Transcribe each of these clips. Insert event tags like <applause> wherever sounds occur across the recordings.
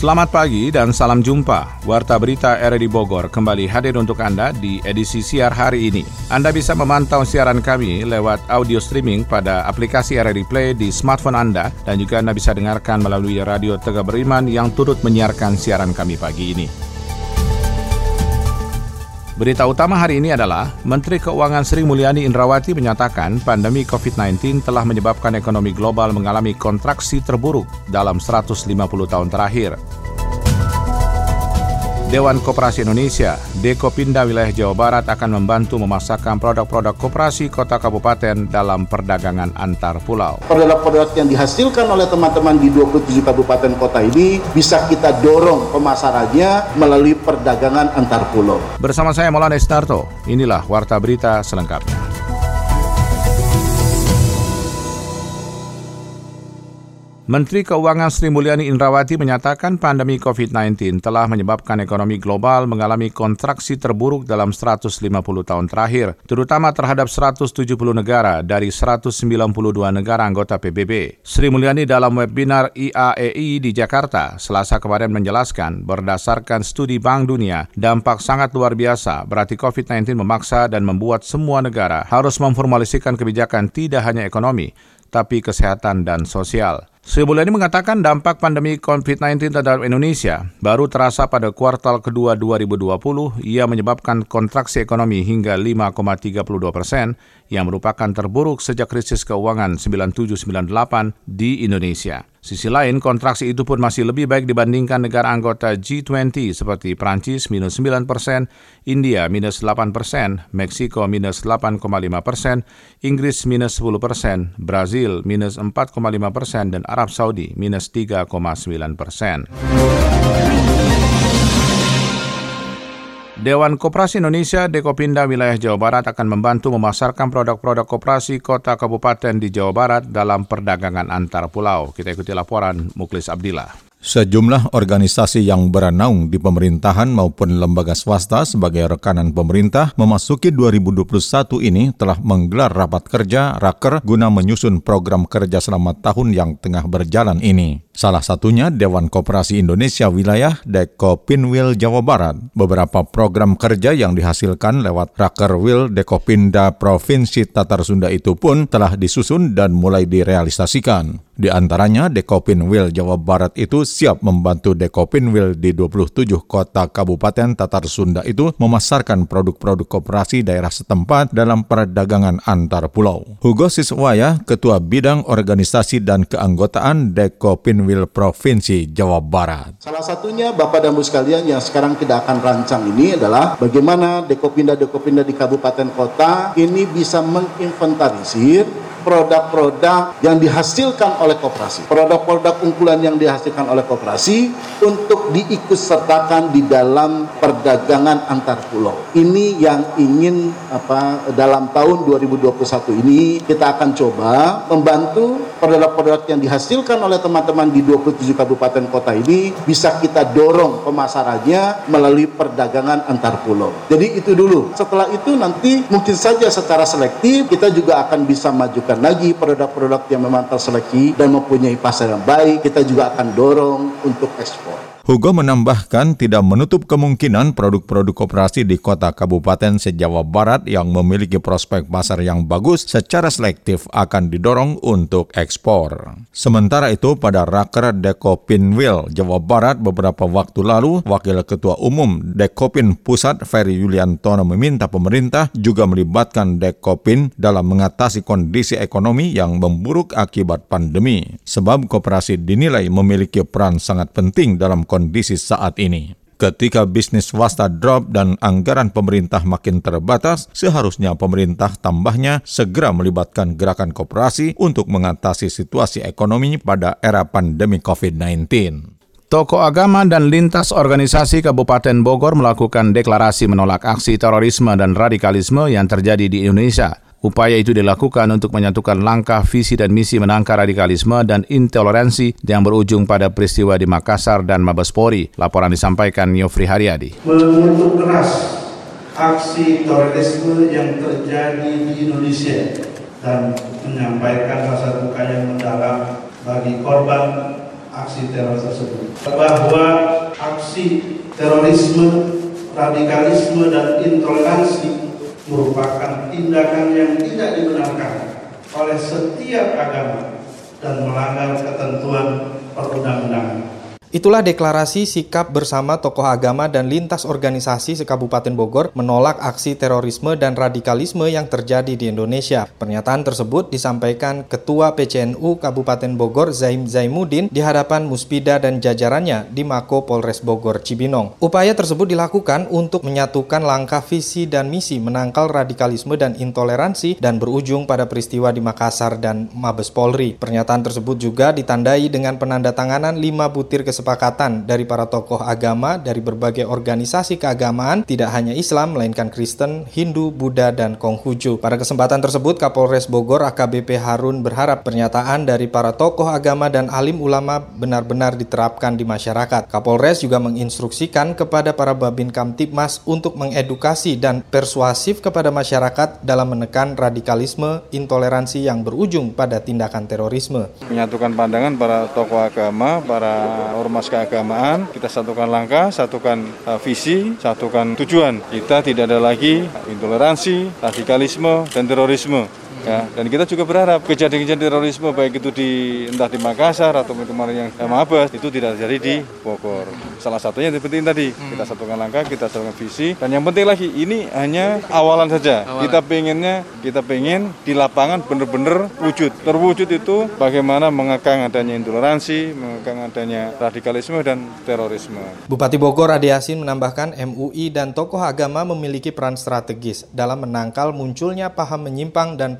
Selamat pagi dan salam jumpa. Warta Berita RRI Bogor kembali hadir untuk Anda di edisi siar hari ini. Anda bisa memantau siaran kami lewat audio streaming pada aplikasi RRI Play di smartphone Anda dan juga Anda bisa dengarkan melalui Radio Tegak Beriman yang turut menyiarkan siaran kami pagi ini. Berita utama hari ini adalah Menteri Keuangan Sri Mulyani Indrawati menyatakan pandemi COVID-19 telah menyebabkan ekonomi global mengalami kontraksi terburuk dalam 150 tahun terakhir. Dewan Koperasi Indonesia, Dekopinda Wilayah Jawa Barat akan membantu memasarkan produk-produk koperasi kota kabupaten dalam perdagangan antar pulau. Produk-produk yang dihasilkan oleh teman-teman di 27 kabupaten kota ini bisa kita dorong pemasarannya melalui perdagangan antar pulau. Bersama saya Maulana Estarto, inilah Warta Berita selengkapnya. Menteri Keuangan Sri Mulyani Indrawati menyatakan pandemi COVID-19 telah menyebabkan ekonomi global mengalami kontraksi terburuk dalam 150 tahun terakhir, terutama terhadap 170 negara dari 192 negara anggota PBB. Sri Mulyani dalam webinar IAEI di Jakarta selasa kemarin menjelaskan berdasarkan studi Bank Dunia, dampak sangat luar biasa berarti COVID-19 memaksa dan membuat semua negara harus memformalisasikan kebijakan tidak hanya ekonomi, tapi kesehatan dan sosial. Sri Mulyani mengatakan dampak pandemi COVID-19 terhadap Indonesia baru terasa pada kuartal kedua 2020 ia menyebabkan kontraksi ekonomi hingga 5,32 persen yang merupakan terburuk sejak krisis keuangan 9798 di Indonesia. Sisi lain, kontraksi itu pun masih lebih baik dibandingkan negara anggota G20 seperti Prancis minus 9 persen, India minus 8 persen, Meksiko minus 8,5 persen, Inggris minus 10 persen, Brazil minus 4,5 persen, dan Arab Saudi minus 3,9 persen. Dewan Koperasi Indonesia Dekopinda Wilayah Jawa Barat akan membantu memasarkan produk-produk koperasi kota kabupaten di Jawa Barat dalam perdagangan antar pulau. Kita ikuti laporan Muklis Abdillah. Sejumlah organisasi yang beranaung di pemerintahan maupun lembaga swasta sebagai rekanan pemerintah memasuki 2021 ini telah menggelar rapat kerja raker guna menyusun program kerja selama tahun yang tengah berjalan ini. Salah satunya Dewan Koperasi Indonesia Wilayah Dekopinwil Jawa Barat. Beberapa program kerja yang dihasilkan lewat Rakerwil Dekopinda Provinsi Tatar Sunda itu pun telah disusun dan mulai direalisasikan. Di antaranya Dekopinwil Jawa Barat itu siap membantu Dekopinwil di 27 kota kabupaten Tatar Sunda itu memasarkan produk-produk koperasi daerah setempat dalam perdagangan antar pulau. Hugo Siswaya, Ketua Bidang Organisasi dan Keanggotaan Dekopinwil Provinsi Jawa Barat. Salah satunya Bapak dan Ibu sekalian yang sekarang kita akan rancang ini adalah bagaimana Dekopinda-Dekopinda di kabupaten kota ini bisa menginventarisir produk-produk yang dihasilkan oleh koperasi. Produk-produk unggulan yang dihasilkan oleh koperasi untuk diikutsertakan di dalam perdagangan antar pulau. Ini yang ingin apa dalam tahun 2021 ini kita akan coba membantu produk-produk yang dihasilkan oleh teman-teman di 27 kabupaten kota ini bisa kita dorong pemasarannya melalui perdagangan antar pulau. Jadi itu dulu. Setelah itu nanti mungkin saja secara selektif kita juga akan bisa majukan masukkan lagi produk-produk yang memang terseleksi dan mempunyai pasar yang baik, kita juga akan dorong untuk ekspor. Hugo menambahkan tidak menutup kemungkinan produk-produk koperasi di kota kabupaten se-Jawa Barat yang memiliki prospek pasar yang bagus secara selektif akan didorong untuk ekspor. Sementara itu pada Raker Dekopinwil Jawa Barat beberapa waktu lalu, Wakil Ketua Umum Dekopin Pusat Ferry Yuliantono meminta pemerintah juga melibatkan Dekopin dalam mengatasi kondisi ekonomi yang memburuk akibat pandemi. Sebab koperasi dinilai memiliki peran sangat penting dalam kondisi saat ini. Ketika bisnis swasta drop dan anggaran pemerintah makin terbatas, seharusnya pemerintah tambahnya segera melibatkan gerakan koperasi untuk mengatasi situasi ekonomi pada era pandemi COVID-19. Tokoh agama dan lintas organisasi Kabupaten Bogor melakukan deklarasi menolak aksi terorisme dan radikalisme yang terjadi di Indonesia. Upaya itu dilakukan untuk menyatukan langkah, visi, dan misi menangkal radikalisme dan intoleransi yang berujung pada peristiwa di Makassar dan Mabespori. Laporan disampaikan Yofri Haryadi. Mengutuk keras aksi terorisme yang terjadi di Indonesia dan menyampaikan rasa duka yang mendalam bagi korban aksi teror tersebut. Bahwa aksi terorisme radikalisme dan intoleransi merupakan tindakan yang tidak dibenarkan oleh setiap agama dan melanggar ketentuan perundang-undangan. Itulah deklarasi sikap bersama tokoh agama dan lintas organisasi sekabupaten Bogor menolak aksi terorisme dan radikalisme yang terjadi di Indonesia. Pernyataan tersebut disampaikan Ketua PCNU Kabupaten Bogor Zaim Zaimuddin di hadapan Muspida dan jajarannya di Mako Polres Bogor Cibinong. Upaya tersebut dilakukan untuk menyatukan langkah visi dan misi menangkal radikalisme dan intoleransi dan berujung pada peristiwa di Makassar dan Mabes Polri. Pernyataan tersebut juga ditandai dengan penandatanganan lima butir kesepakatan kesepakatan dari para tokoh agama dari berbagai organisasi keagamaan, tidak hanya Islam, melainkan Kristen, Hindu, Buddha, dan Konghucu. Pada kesempatan tersebut, Kapolres Bogor AKBP Harun berharap pernyataan dari para tokoh agama dan alim ulama benar-benar diterapkan di masyarakat. Kapolres juga menginstruksikan kepada para Babin Kamtipmas untuk mengedukasi dan persuasif kepada masyarakat dalam menekan radikalisme, intoleransi yang berujung pada tindakan terorisme. Menyatukan pandangan para tokoh agama, para keagamaan, kita satukan langkah, satukan uh, visi, satukan tujuan. Kita tidak ada lagi intoleransi, radikalisme, dan terorisme. Ya, dan kita juga berharap kejadian-kejadian terorisme baik itu di entah di Makassar atau kemarin yang Mabes itu tidak terjadi di Bogor. Salah satunya yang penting tadi kita satukan langkah, kita satukan visi dan yang penting lagi ini hanya awalan saja. Awalan. Kita pengennya kita pengen di lapangan benar-benar wujud. Terwujud itu bagaimana mengekang adanya intoleransi, mengekang adanya radikalisme dan terorisme. Bupati Bogor Ade Yasin menambahkan MUI dan tokoh agama memiliki peran strategis dalam menangkal munculnya paham menyimpang dan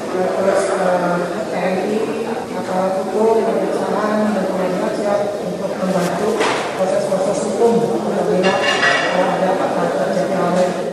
terus uh, TNI, aparat hukum, kejaksaan, dan pemerintah siap untuk membantu proses-proses hukum apabila ada terjadi hal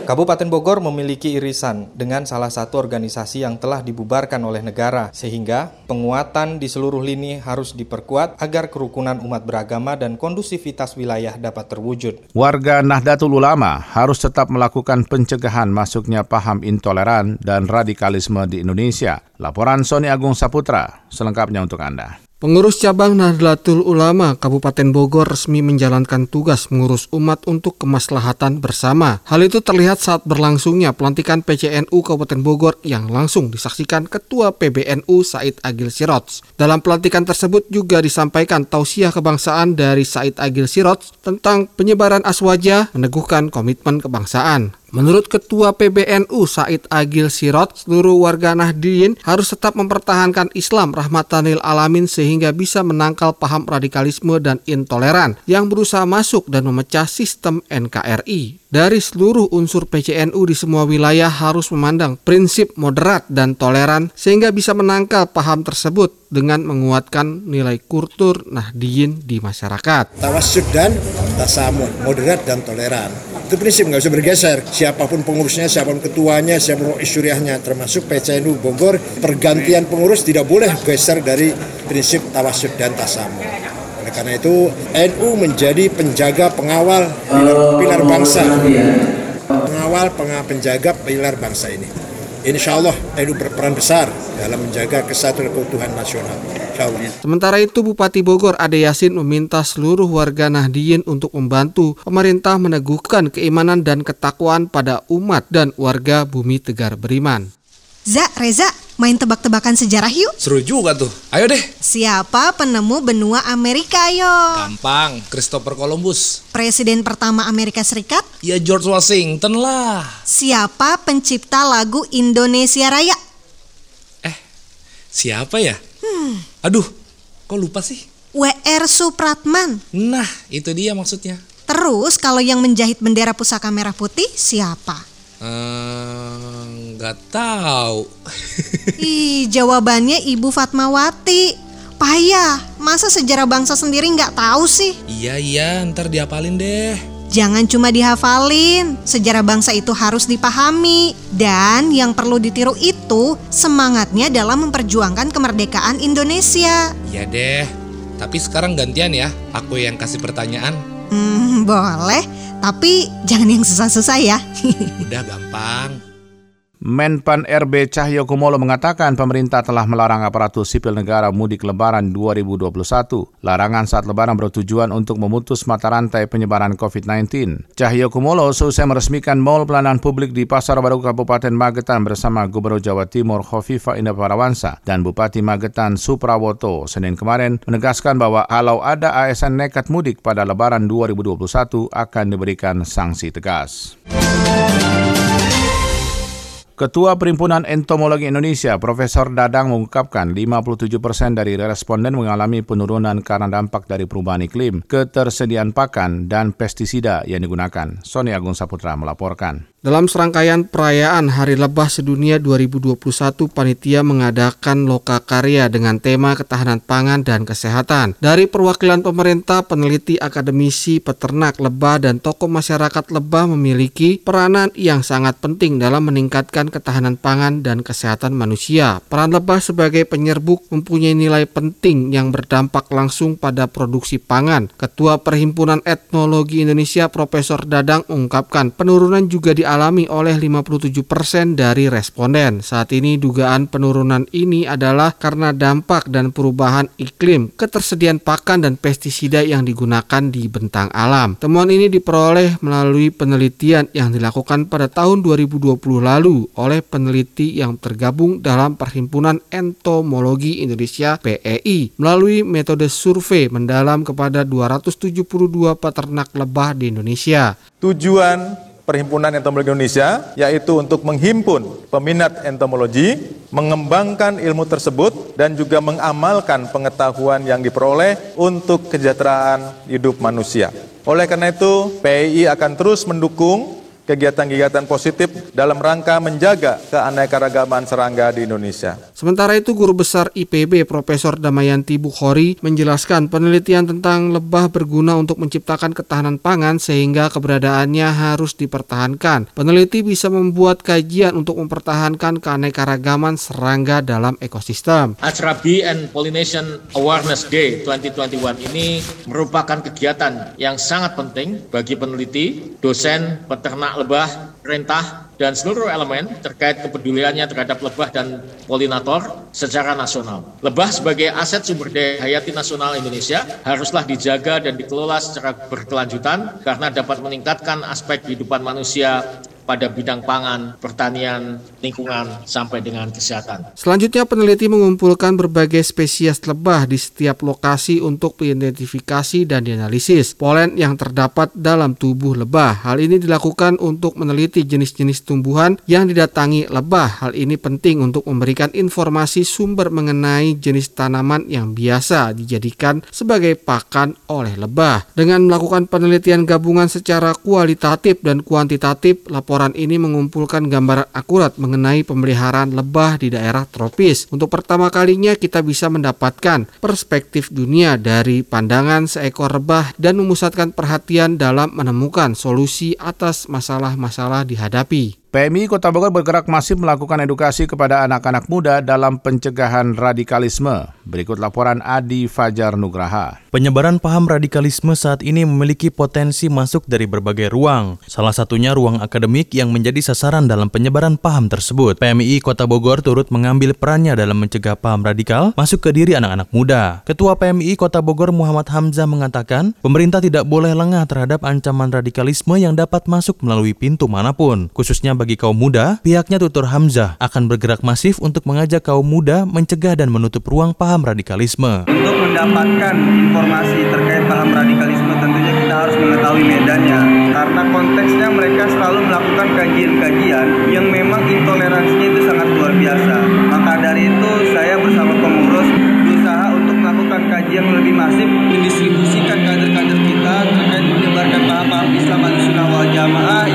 Kabupaten Bogor memiliki irisan dengan salah satu organisasi yang telah dibubarkan oleh negara, sehingga penguatan di seluruh lini harus diperkuat agar kerukunan umat beragama dan kondusivitas wilayah dapat terwujud. Warga Nahdlatul Ulama harus tetap melakukan pencegahan masuknya paham intoleran dan radikalisme di Indonesia. Laporan Sony Agung Saputra, selengkapnya untuk Anda. Pengurus cabang Nahdlatul Ulama Kabupaten Bogor resmi menjalankan tugas mengurus umat untuk kemaslahatan bersama. Hal itu terlihat saat berlangsungnya pelantikan PCNU Kabupaten Bogor yang langsung disaksikan Ketua PBNU Said Agil Sirots. Dalam pelantikan tersebut juga disampaikan tausiah kebangsaan dari Said Agil Sirots tentang penyebaran aswaja meneguhkan komitmen kebangsaan. Menurut Ketua PBNU Said Agil Sirot, seluruh warga Nahdien harus tetap mempertahankan Islam rahmatanil alamin sehingga bisa menangkal paham radikalisme dan intoleran yang berusaha masuk dan memecah sistem NKRI. Dari seluruh unsur PCNU di semua wilayah harus memandang prinsip moderat dan toleran sehingga bisa menangkal paham tersebut dengan menguatkan nilai kultur Nahdien di masyarakat. Tawasud dan tasamun, moderat dan toleran. Itu prinsip nggak bisa bergeser. Siapa pun pengurusnya, siapa pun ketuanya, siapa pun isyuriahnya, termasuk PCNU Bogor, pergantian pengurus tidak boleh geser dari prinsip tawasud dan tasamun. Oleh karena itu, NU menjadi penjaga pengawal pilar, pilar bangsa. Pengawal, penjaga pilar bangsa ini. Insya Allah NU berperan besar dalam menjaga kesatuan keutuhan nasional. Sementara itu Bupati Bogor Ade Yasin meminta seluruh warga Nahdien untuk membantu pemerintah meneguhkan keimanan dan ketakwaan pada umat dan warga bumi Tegar Beriman. Za, Reza, main tebak-tebakan sejarah yuk. Seru juga tuh. Ayo deh. Siapa penemu benua Amerika yo? Gampang, Christopher Columbus. Presiden pertama Amerika Serikat? Ya George Washington lah. Siapa pencipta lagu Indonesia Raya? Eh, Siapa ya? Hmm. Aduh, kok lupa sih? WR Supratman. Nah, itu dia maksudnya. Terus kalau yang menjahit bendera pusaka merah putih siapa? Nggak uh, tahu. <laughs> Ih, jawabannya Ibu Fatmawati. Payah, masa sejarah bangsa sendiri nggak tahu sih? Iya iya, ntar diapalin deh. Jangan cuma dihafalin, sejarah bangsa itu harus dipahami. Dan yang perlu ditiru itu semangatnya dalam memperjuangkan kemerdekaan Indonesia. Iya deh, tapi sekarang gantian ya, aku yang kasih pertanyaan. Boleh, tapi jangan yang susah-susah ya. Udah gampang. Menpan RB Cahyo Kumolo mengatakan pemerintah telah melarang aparatur sipil negara mudik lebaran 2021. Larangan saat lebaran bertujuan untuk memutus mata rantai penyebaran COVID-19. Cahyo Kumolo selesai meresmikan Mall Pelayanan Publik di Pasar Baru Kabupaten Magetan bersama Gubernur Jawa Timur Khofifa Indah Parawansa dan Bupati Magetan Suprawoto Senin kemarin menegaskan bahwa kalau ada ASN nekat mudik pada lebaran 2021 akan diberikan sanksi tegas. Ketua Perhimpunan Entomologi Indonesia, Profesor Dadang mengungkapkan 57 persen dari responden mengalami penurunan karena dampak dari perubahan iklim, ketersediaan pakan, dan pestisida yang digunakan. Sony Agung Saputra melaporkan. Dalam serangkaian perayaan Hari Lebah Sedunia 2021, panitia mengadakan loka karya dengan tema ketahanan pangan dan kesehatan. Dari perwakilan pemerintah, peneliti, akademisi, peternak, lebah, dan tokoh masyarakat lebah memiliki peranan yang sangat penting dalam meningkatkan ketahanan pangan dan kesehatan manusia. Peran lebah sebagai penyerbuk mempunyai nilai penting yang berdampak langsung pada produksi pangan. Ketua Perhimpunan Etnologi Indonesia Profesor Dadang mengungkapkan penurunan juga di dialami oleh 57 persen dari responden. Saat ini dugaan penurunan ini adalah karena dampak dan perubahan iklim, ketersediaan pakan dan pestisida yang digunakan di bentang alam. Temuan ini diperoleh melalui penelitian yang dilakukan pada tahun 2020 lalu oleh peneliti yang tergabung dalam Perhimpunan Entomologi Indonesia PEI melalui metode survei mendalam kepada 272 peternak lebah di Indonesia. Tujuan Perhimpunan Entomologi Indonesia, yaitu untuk menghimpun peminat entomologi, mengembangkan ilmu tersebut, dan juga mengamalkan pengetahuan yang diperoleh untuk kesejahteraan hidup manusia. Oleh karena itu, PII akan terus mendukung kegiatan-kegiatan positif dalam rangka menjaga keanekaragaman serangga di Indonesia. Sementara itu, Guru Besar IPB Profesor Damayanti Bukhori menjelaskan penelitian tentang lebah berguna untuk menciptakan ketahanan pangan sehingga keberadaannya harus dipertahankan. Peneliti bisa membuat kajian untuk mempertahankan keanekaragaman serangga dalam ekosistem. Acara Bee and Pollination Awareness Day 2021 ini merupakan kegiatan yang sangat penting bagi peneliti, dosen, peternak lebah, rentah, dan seluruh elemen terkait kepeduliannya terhadap lebah dan polinator secara nasional. Lebah sebagai aset sumber daya hayati nasional Indonesia haruslah dijaga dan dikelola secara berkelanjutan karena dapat meningkatkan aspek kehidupan manusia pada bidang pangan, pertanian, lingkungan, sampai dengan kesehatan. Selanjutnya peneliti mengumpulkan berbagai spesies lebah di setiap lokasi untuk diidentifikasi dan dianalisis polen yang terdapat dalam tubuh lebah. Hal ini dilakukan untuk meneliti jenis-jenis tumbuhan yang didatangi lebah. Hal ini penting untuk memberikan informasi sumber mengenai jenis tanaman yang biasa dijadikan sebagai pakan oleh lebah. Dengan melakukan penelitian gabungan secara kualitatif dan kuantitatif, laporan Laporan ini mengumpulkan gambaran akurat mengenai pemeliharaan lebah di daerah tropis. Untuk pertama kalinya kita bisa mendapatkan perspektif dunia dari pandangan seekor lebah dan memusatkan perhatian dalam menemukan solusi atas masalah-masalah dihadapi. PMI Kota Bogor bergerak masif melakukan edukasi kepada anak-anak muda dalam pencegahan radikalisme. Berikut laporan Adi Fajar Nugraha. Penyebaran paham radikalisme saat ini memiliki potensi masuk dari berbagai ruang. Salah satunya ruang akademik yang menjadi sasaran dalam penyebaran paham tersebut. PMI Kota Bogor turut mengambil perannya dalam mencegah paham radikal masuk ke diri anak-anak muda. Ketua PMI Kota Bogor Muhammad Hamzah mengatakan, pemerintah tidak boleh lengah terhadap ancaman radikalisme yang dapat masuk melalui pintu mana pun, khususnya bagi kaum muda, pihaknya Tutur Hamzah akan bergerak masif untuk mengajak kaum muda mencegah dan menutup ruang paham radikalisme. Untuk mendapatkan informasi terkait paham radikalisme tentunya kita harus mengetahui medannya karena konteksnya mereka selalu melakukan kajian-kajian yang memang intoleransinya itu sangat luar biasa. Maka dari itu saya bersama pengurus berusaha untuk melakukan kajian lebih masif mendistribusikan kader-kader kita terkait menyebarkan paham-paham Islam al-sunnah wal jamaah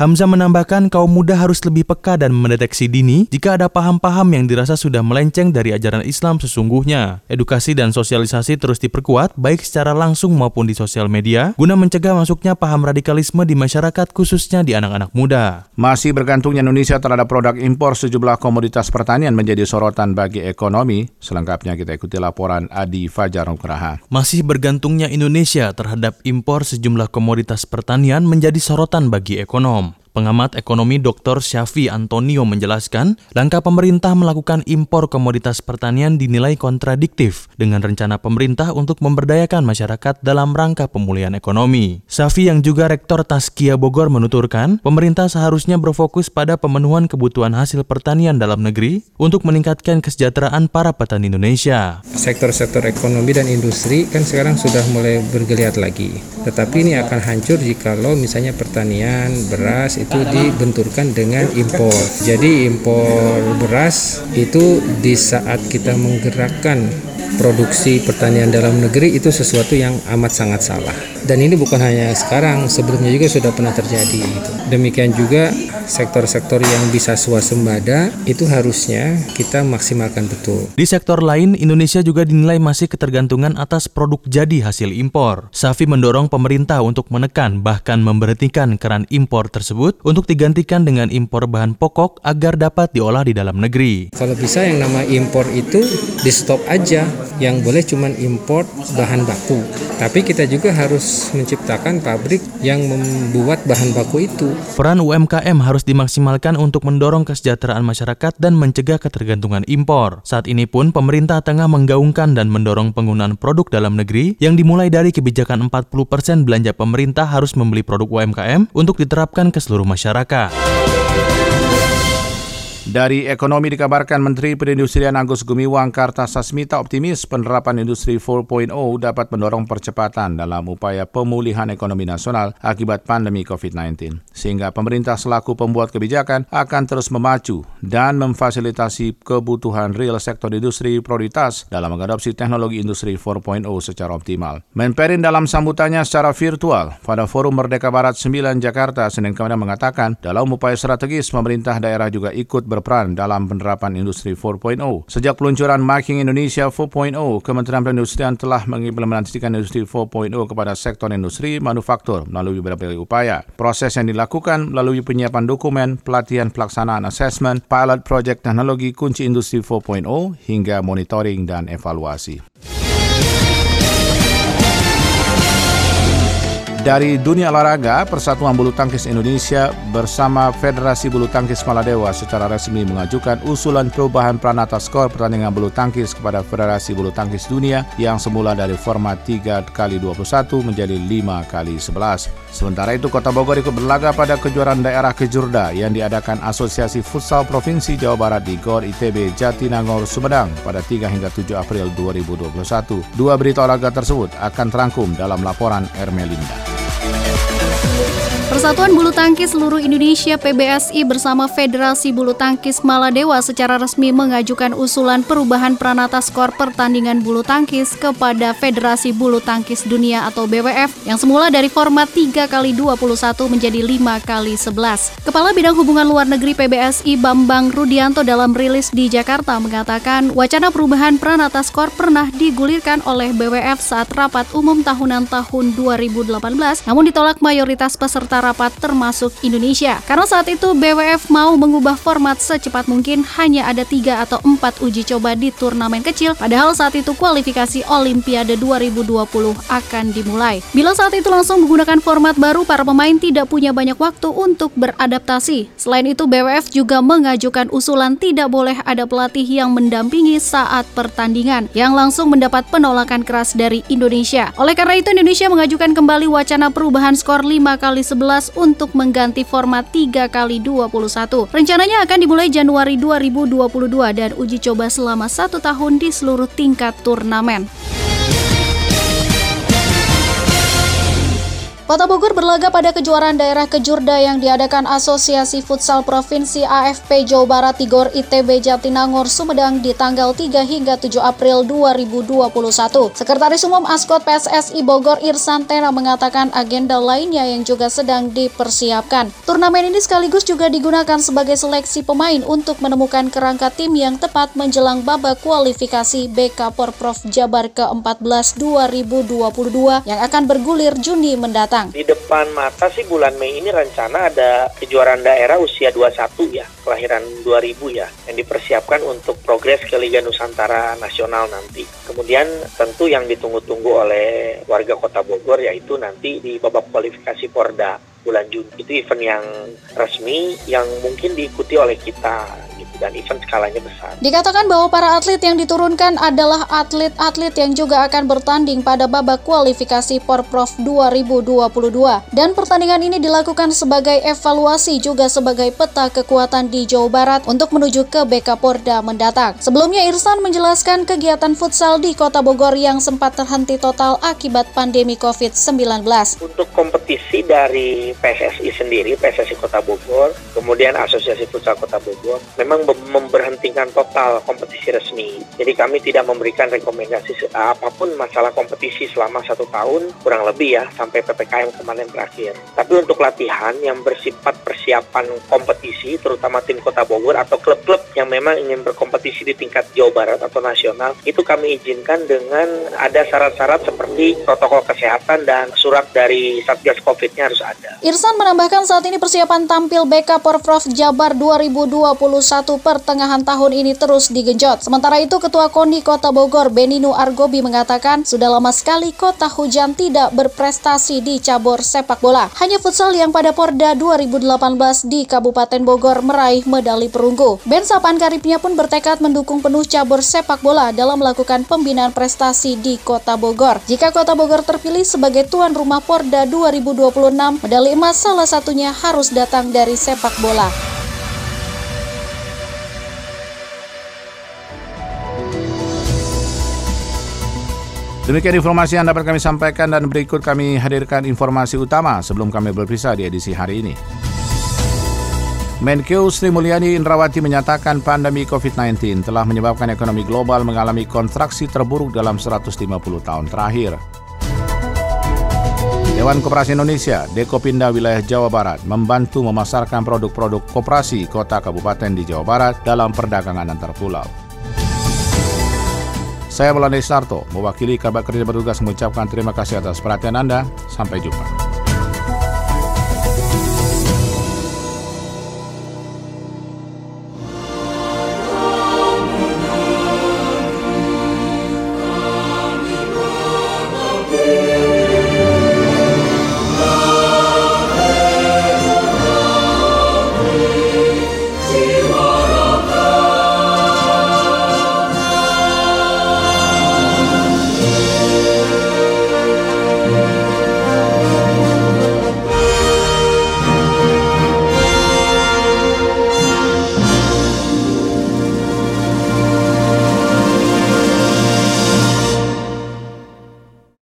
Hamzah menambahkan kaum muda harus lebih peka dan mendeteksi dini jika ada paham-paham yang dirasa sudah melenceng dari ajaran Islam sesungguhnya. Edukasi dan sosialisasi terus diperkuat baik secara langsung maupun di sosial media guna mencegah masuknya paham radikalisme di masyarakat khususnya di anak-anak muda. Masih bergantungnya Indonesia terhadap produk impor sejumlah komoditas pertanian menjadi sorotan bagi ekonomi. Selengkapnya kita ikuti laporan Adi Fajar Nugraha. Masih bergantungnya Indonesia terhadap impor sejumlah komoditas pertanian menjadi sorotan bagi ekonom. Pengamat ekonomi Dr. Syafi Antonio menjelaskan, langkah pemerintah melakukan impor komoditas pertanian dinilai kontradiktif dengan rencana pemerintah untuk memberdayakan masyarakat dalam rangka pemulihan ekonomi. Syafi yang juga Rektor Taskia Bogor menuturkan, pemerintah seharusnya berfokus pada pemenuhan kebutuhan hasil pertanian dalam negeri untuk meningkatkan kesejahteraan para petani Indonesia. Sektor-sektor ekonomi dan industri kan sekarang sudah mulai bergeliat lagi. Tetapi ini akan hancur jikalau misalnya pertanian, beras, itu dibenturkan dengan impor. Jadi impor beras itu di saat kita menggerakkan produksi pertanian dalam negeri itu sesuatu yang amat sangat salah. Dan ini bukan hanya sekarang, sebelumnya juga sudah pernah terjadi. Demikian juga sektor-sektor yang bisa swasembada itu harusnya kita maksimalkan betul. Di sektor lain, Indonesia juga dinilai masih ketergantungan atas produk jadi hasil impor. Safi mendorong pemerintah untuk menekan bahkan memberhentikan keran impor tersebut untuk digantikan dengan impor bahan pokok agar dapat diolah di dalam negeri. Kalau bisa yang nama impor itu di stop aja, yang boleh cuma impor bahan baku. Tapi kita juga harus menciptakan pabrik yang membuat bahan baku itu. Peran UMKM harus dimaksimalkan untuk mendorong kesejahteraan masyarakat dan mencegah ketergantungan impor. Saat ini pun pemerintah tengah menggaungkan dan mendorong penggunaan produk dalam negeri yang dimulai dari kebijakan 40% belanja pemerintah harus membeli produk UMKM untuk diterapkan ke seluruh masyarakat. Dari ekonomi dikabarkan Menteri Perindustrian Agus Gumiwang Kartasasmita optimis penerapan industri 4.0 dapat mendorong percepatan dalam upaya pemulihan ekonomi nasional akibat pandemi COVID-19. Sehingga pemerintah selaku pembuat kebijakan akan terus memacu dan memfasilitasi kebutuhan real sektor industri prioritas dalam mengadopsi teknologi industri 4.0 secara optimal. Menperin dalam sambutannya secara virtual pada Forum Merdeka Barat 9 Jakarta Senin kemarin mengatakan dalam upaya strategis pemerintah daerah juga ikut ber berperan dalam penerapan industri 4.0. Sejak peluncuran Making Indonesia 4.0, Kementerian Perindustrian telah mengimplementasikan industri 4.0 kepada sektor industri manufaktur melalui berbagai upaya. Proses yang dilakukan melalui penyiapan dokumen, pelatihan pelaksanaan asesmen, pilot project teknologi kunci industri 4.0, hingga monitoring dan evaluasi. Dari dunia olahraga, Persatuan Bulu Tangkis Indonesia bersama Federasi Bulu Tangkis Maladewa secara resmi mengajukan usulan perubahan peranata skor pertandingan bulu tangkis kepada Federasi Bulu Tangkis Dunia yang semula dari format 3 kali 21 menjadi 5 kali 11. Sementara itu, Kota Bogor ikut berlaga pada kejuaraan daerah Kejurda yang diadakan Asosiasi Futsal Provinsi Jawa Barat di GOR ITB Jatinangor, Sumedang pada 3 hingga 7 April 2021. Dua berita olahraga tersebut akan terangkum dalam laporan Ermelinda. Persatuan Bulu Tangkis Seluruh Indonesia PBSI bersama Federasi Bulu Tangkis Maladewa secara resmi mengajukan usulan perubahan peranata skor pertandingan bulu tangkis kepada Federasi Bulu Tangkis Dunia atau BWF yang semula dari format 3 kali 21 menjadi 5 kali 11. Kepala Bidang Hubungan Luar Negeri PBSI Bambang Rudianto dalam rilis di Jakarta mengatakan wacana perubahan peranata skor pernah digulirkan oleh BWF saat rapat umum tahunan tahun 2018 namun ditolak mayoritas peserta rapat termasuk Indonesia. Karena saat itu BWF mau mengubah format secepat mungkin hanya ada tiga atau empat uji coba di turnamen kecil, padahal saat itu kualifikasi Olimpiade 2020 akan dimulai. Bila saat itu langsung menggunakan format baru, para pemain tidak punya banyak waktu untuk beradaptasi. Selain itu, BWF juga mengajukan usulan tidak boleh ada pelatih yang mendampingi saat pertandingan, yang langsung mendapat penolakan keras dari Indonesia. Oleh karena itu, Indonesia mengajukan kembali wacana perubahan skor 5 kali 11 untuk mengganti format 3 kali 21. Rencananya akan dimulai Januari 2022 dan uji coba selama satu tahun di seluruh tingkat turnamen. Kota Bogor berlaga pada kejuaraan daerah Kejurda yang diadakan Asosiasi Futsal Provinsi AFP Jawa Barat Tigor ITB Jatinangor Sumedang di tanggal 3 hingga 7 April 2021. Sekretaris Umum Askot PSSI Bogor Irsan Tera mengatakan agenda lainnya yang juga sedang dipersiapkan. Turnamen ini sekaligus juga digunakan sebagai seleksi pemain untuk menemukan kerangka tim yang tepat menjelang babak kualifikasi BK Porprov Jabar ke-14 2022 yang akan bergulir Juni mendatang. Di depan mata sih bulan Mei ini rencana ada kejuaraan daerah usia 21 ya, kelahiran 2000 ya, yang dipersiapkan untuk progres ke Liga Nusantara Nasional nanti. Kemudian tentu yang ditunggu-tunggu oleh warga Kota Bogor yaitu nanti di babak kualifikasi Porda bulan Juni. Itu event yang resmi yang mungkin diikuti oleh kita dan event skalanya besar. Dikatakan bahwa para atlet yang diturunkan adalah atlet-atlet yang juga akan bertanding pada babak kualifikasi Porprov 2022 dan pertandingan ini dilakukan sebagai evaluasi juga sebagai peta kekuatan di Jawa Barat untuk menuju ke BK Porda mendatang. Sebelumnya Irsan menjelaskan kegiatan futsal di Kota Bogor yang sempat terhenti total akibat pandemi COVID-19. Untuk kompetisi dari PSSI sendiri, PSSI Kota Bogor, kemudian Asosiasi Futsal Kota Bogor, memang memberhentikan total kompetisi resmi. Jadi kami tidak memberikan rekomendasi apa pun masalah kompetisi selama satu tahun kurang lebih ya sampai ppkm kemarin berakhir. Tapi untuk latihan yang bersifat persiapan kompetisi, terutama tim Kota Bogor atau klub-klub yang memang ingin berkompetisi di tingkat Jawa Barat atau nasional, itu kami izinkan dengan ada syarat-syarat seperti protokol kesehatan dan surat dari Satgas COVID-nya harus ada. Irsan menambahkan saat ini persiapan tampil BK Porprov Jabar 2021 pertengahan tahun ini terus digenjot. Sementara itu, Ketua KONI Kota Bogor, Beninu Argobi mengatakan, sudah lama sekali kota hujan tidak berprestasi di cabur sepak bola. Hanya futsal yang pada Porda 2018 di Kabupaten Bogor meraih medali perunggu. Ben Sapan Karibnya pun bertekad mendukung penuh cabur sepak bola dalam melakukan pembinaan prestasi di Kota Bogor. Jika Kota Bogor terpilih sebagai tuan rumah Porda 2026, medali emas salah satunya harus datang dari sepak bola. Demikian informasi yang dapat kami sampaikan dan berikut kami hadirkan informasi utama sebelum kami berpisah di edisi hari ini. Menkeu Sri Mulyani Indrawati menyatakan pandemi COVID-19 telah menyebabkan ekonomi global mengalami kontraksi terburuk dalam 150 tahun terakhir. Dewan Koperasi Indonesia, Dekopinda Wilayah Jawa Barat, membantu memasarkan produk-produk koperasi kota kabupaten di Jawa Barat dalam perdagangan antar pulau. Saya Melani Sarto, mewakili kabar kerja bertugas mengucapkan terima kasih atas perhatian Anda. Sampai jumpa.